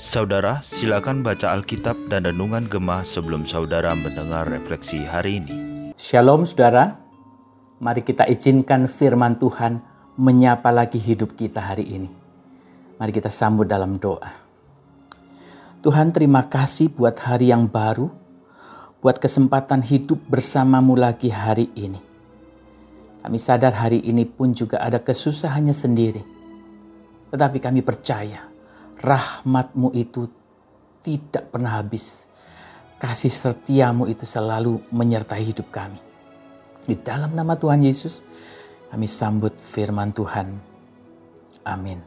Saudara, silakan baca Alkitab dan Renungan Gemah sebelum saudara mendengar refleksi hari ini. Shalom saudara, mari kita izinkan firman Tuhan menyapa lagi hidup kita hari ini. Mari kita sambut dalam doa. Tuhan terima kasih buat hari yang baru, buat kesempatan hidup bersamamu lagi hari ini. Kami sadar hari ini pun juga ada kesusahannya sendiri. Tetapi kami percaya rahmatmu itu tidak pernah habis. Kasih setiamu itu selalu menyertai hidup kami. Di dalam nama Tuhan Yesus, kami sambut firman Tuhan. Amin.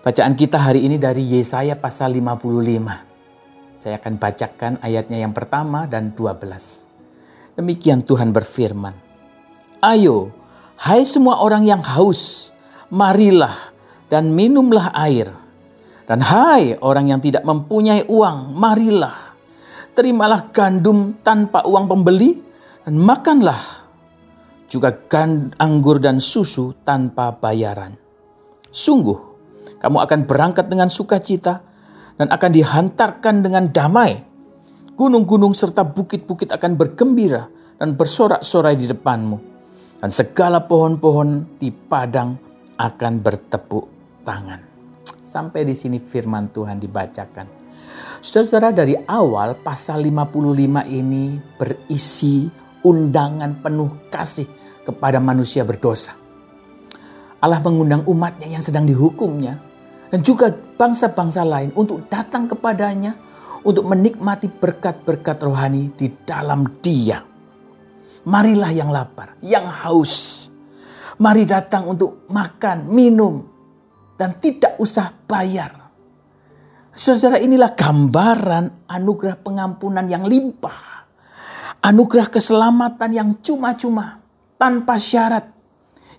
Bacaan kita hari ini dari Yesaya pasal 55. Saya akan bacakan ayatnya yang pertama dan 12. Demikian Tuhan berfirman. Ayo, hai semua orang yang haus, marilah dan minumlah air. Dan hai orang yang tidak mempunyai uang, marilah. Terimalah gandum tanpa uang pembeli dan makanlah juga anggur dan susu tanpa bayaran. Sungguh, kamu akan berangkat dengan sukacita dan akan dihantarkan dengan damai. Gunung-gunung serta bukit-bukit akan bergembira dan bersorak-sorai di depanmu. Dan segala pohon-pohon di padang akan bertepuk tangan. Sampai di sini firman Tuhan dibacakan. Saudara-saudara dari awal pasal 55 ini berisi undangan penuh kasih kepada manusia berdosa. Allah mengundang umatnya yang sedang dihukumnya dan juga bangsa-bangsa lain untuk datang kepadanya untuk menikmati berkat-berkat rohani di dalam dia. Marilah yang lapar, yang haus. Mari datang untuk makan, minum, dan tidak usah bayar. Saudara inilah gambaran anugerah pengampunan yang limpah. Anugerah keselamatan yang cuma-cuma tanpa syarat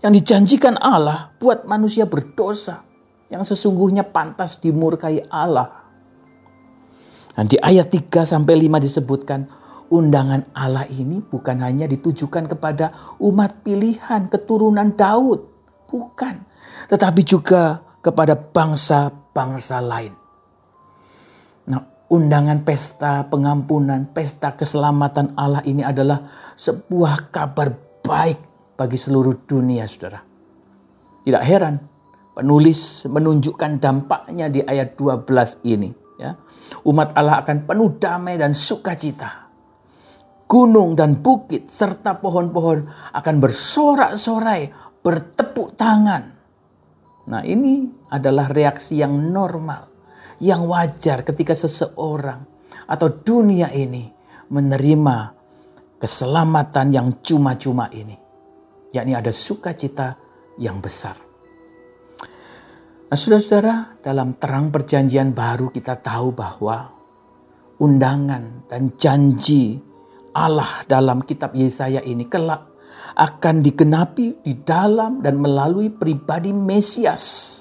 yang dijanjikan Allah buat manusia berdosa yang sesungguhnya pantas dimurkai Allah. Dan di ayat 3 sampai 5 disebutkan undangan Allah ini bukan hanya ditujukan kepada umat pilihan keturunan Daud, bukan, tetapi juga kepada bangsa-bangsa lain. Nah, undangan pesta pengampunan, pesta keselamatan Allah ini adalah sebuah kabar baik bagi seluruh dunia, saudara. Tidak heran, penulis menunjukkan dampaknya di ayat 12 ini. Ya. Umat Allah akan penuh damai dan sukacita. Gunung dan bukit serta pohon-pohon akan bersorak-sorai, bertepuk tangan Nah, ini adalah reaksi yang normal, yang wajar ketika seseorang atau dunia ini menerima keselamatan yang cuma-cuma ini, yakni ada sukacita yang besar. Nah, saudara-saudara, dalam terang Perjanjian Baru kita tahu bahwa undangan dan janji Allah dalam kitab Yesaya ini kelak akan digenapi di dalam dan melalui pribadi Mesias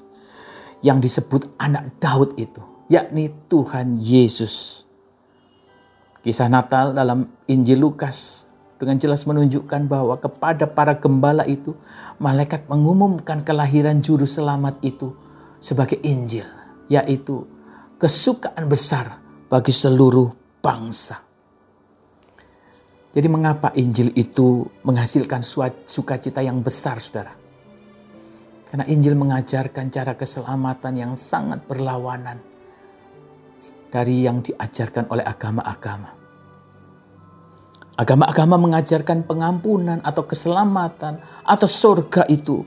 yang disebut anak Daud itu, yakni Tuhan Yesus. Kisah Natal dalam Injil Lukas dengan jelas menunjukkan bahwa kepada para gembala itu malaikat mengumumkan kelahiran juru selamat itu sebagai Injil, yaitu kesukaan besar bagi seluruh bangsa. Jadi mengapa Injil itu menghasilkan sukacita yang besar, saudara? Karena Injil mengajarkan cara keselamatan yang sangat berlawanan dari yang diajarkan oleh agama-agama. Agama-agama mengajarkan pengampunan atau keselamatan atau surga itu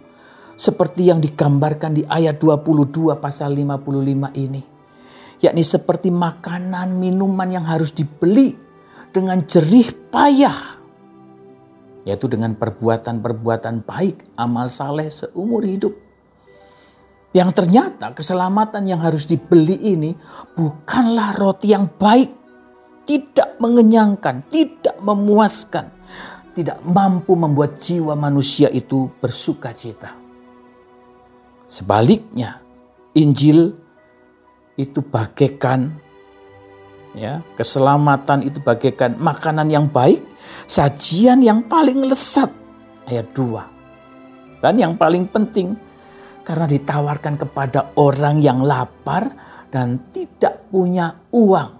seperti yang digambarkan di ayat 22 pasal 55 ini. Yakni seperti makanan, minuman yang harus dibeli dengan jerih payah, yaitu dengan perbuatan-perbuatan baik, amal saleh seumur hidup. Yang ternyata keselamatan yang harus dibeli ini bukanlah roti yang baik, tidak mengenyangkan, tidak memuaskan, tidak mampu membuat jiwa manusia itu bersuka cita. Sebaliknya, Injil itu bagaikan Ya, keselamatan itu bagaikan makanan yang baik, sajian yang paling lesat. Ayat 2. Dan yang paling penting, karena ditawarkan kepada orang yang lapar dan tidak punya uang.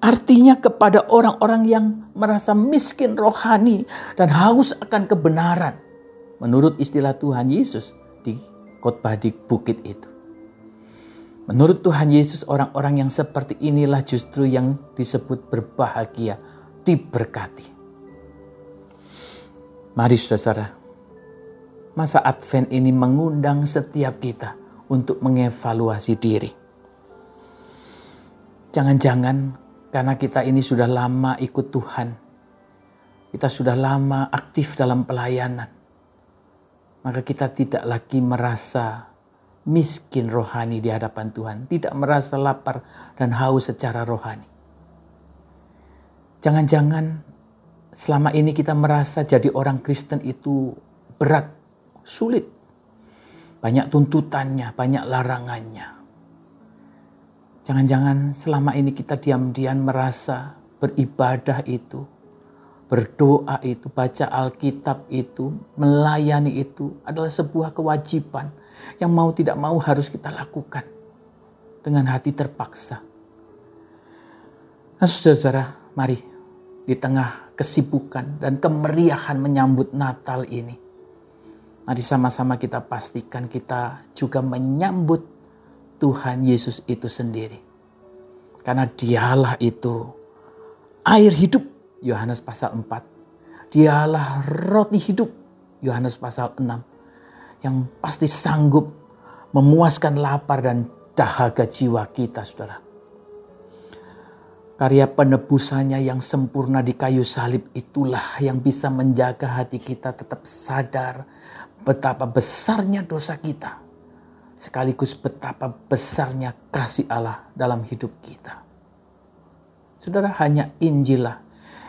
Artinya kepada orang-orang yang merasa miskin rohani dan haus akan kebenaran. Menurut istilah Tuhan Yesus di khotbah di bukit itu. Menurut Tuhan Yesus orang-orang yang seperti inilah justru yang disebut berbahagia, diberkati. Mari saudara, masa Advent ini mengundang setiap kita untuk mengevaluasi diri. Jangan-jangan karena kita ini sudah lama ikut Tuhan, kita sudah lama aktif dalam pelayanan, maka kita tidak lagi merasa miskin rohani di hadapan Tuhan, tidak merasa lapar dan haus secara rohani. Jangan-jangan selama ini kita merasa jadi orang Kristen itu berat, sulit, banyak tuntutannya, banyak larangannya. Jangan-jangan selama ini kita diam-diam merasa beribadah itu, berdoa itu, baca Alkitab itu, melayani itu adalah sebuah kewajiban yang mau tidak mau harus kita lakukan dengan hati terpaksa. Nah, saudara-saudara, mari di tengah kesibukan dan kemeriahan menyambut Natal ini, mari sama-sama kita pastikan kita juga menyambut Tuhan Yesus itu sendiri. Karena dialah itu air hidup, Yohanes pasal 4. Dialah roti hidup, Yohanes pasal 6. Yang pasti sanggup memuaskan lapar dan dahaga jiwa kita, saudara. Karya penebusannya yang sempurna di kayu salib itulah yang bisa menjaga hati kita tetap sadar betapa besarnya dosa kita sekaligus betapa besarnya kasih Allah dalam hidup kita. Saudara, hanya Injil lah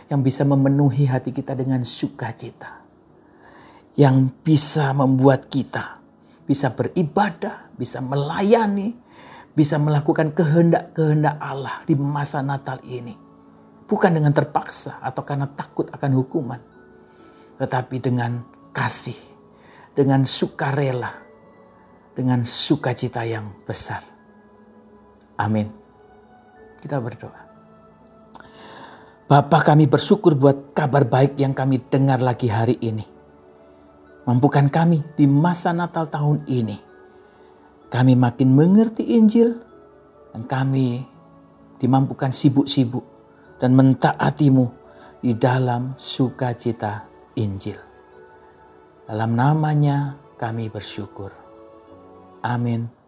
yang bisa memenuhi hati kita dengan sukacita. Yang bisa membuat kita bisa beribadah, bisa melayani, bisa melakukan kehendak-kehendak Allah di masa Natal ini. Bukan dengan terpaksa atau karena takut akan hukuman. Tetapi dengan kasih, dengan sukarela, dengan sukacita yang besar. Amin. Kita berdoa. Bapa kami bersyukur buat kabar baik yang kami dengar lagi hari ini. Mampukan kami di masa Natal tahun ini. Kami makin mengerti Injil dan kami dimampukan sibuk-sibuk dan mentaatimu di dalam sukacita Injil. Dalam namanya kami bersyukur. Amin.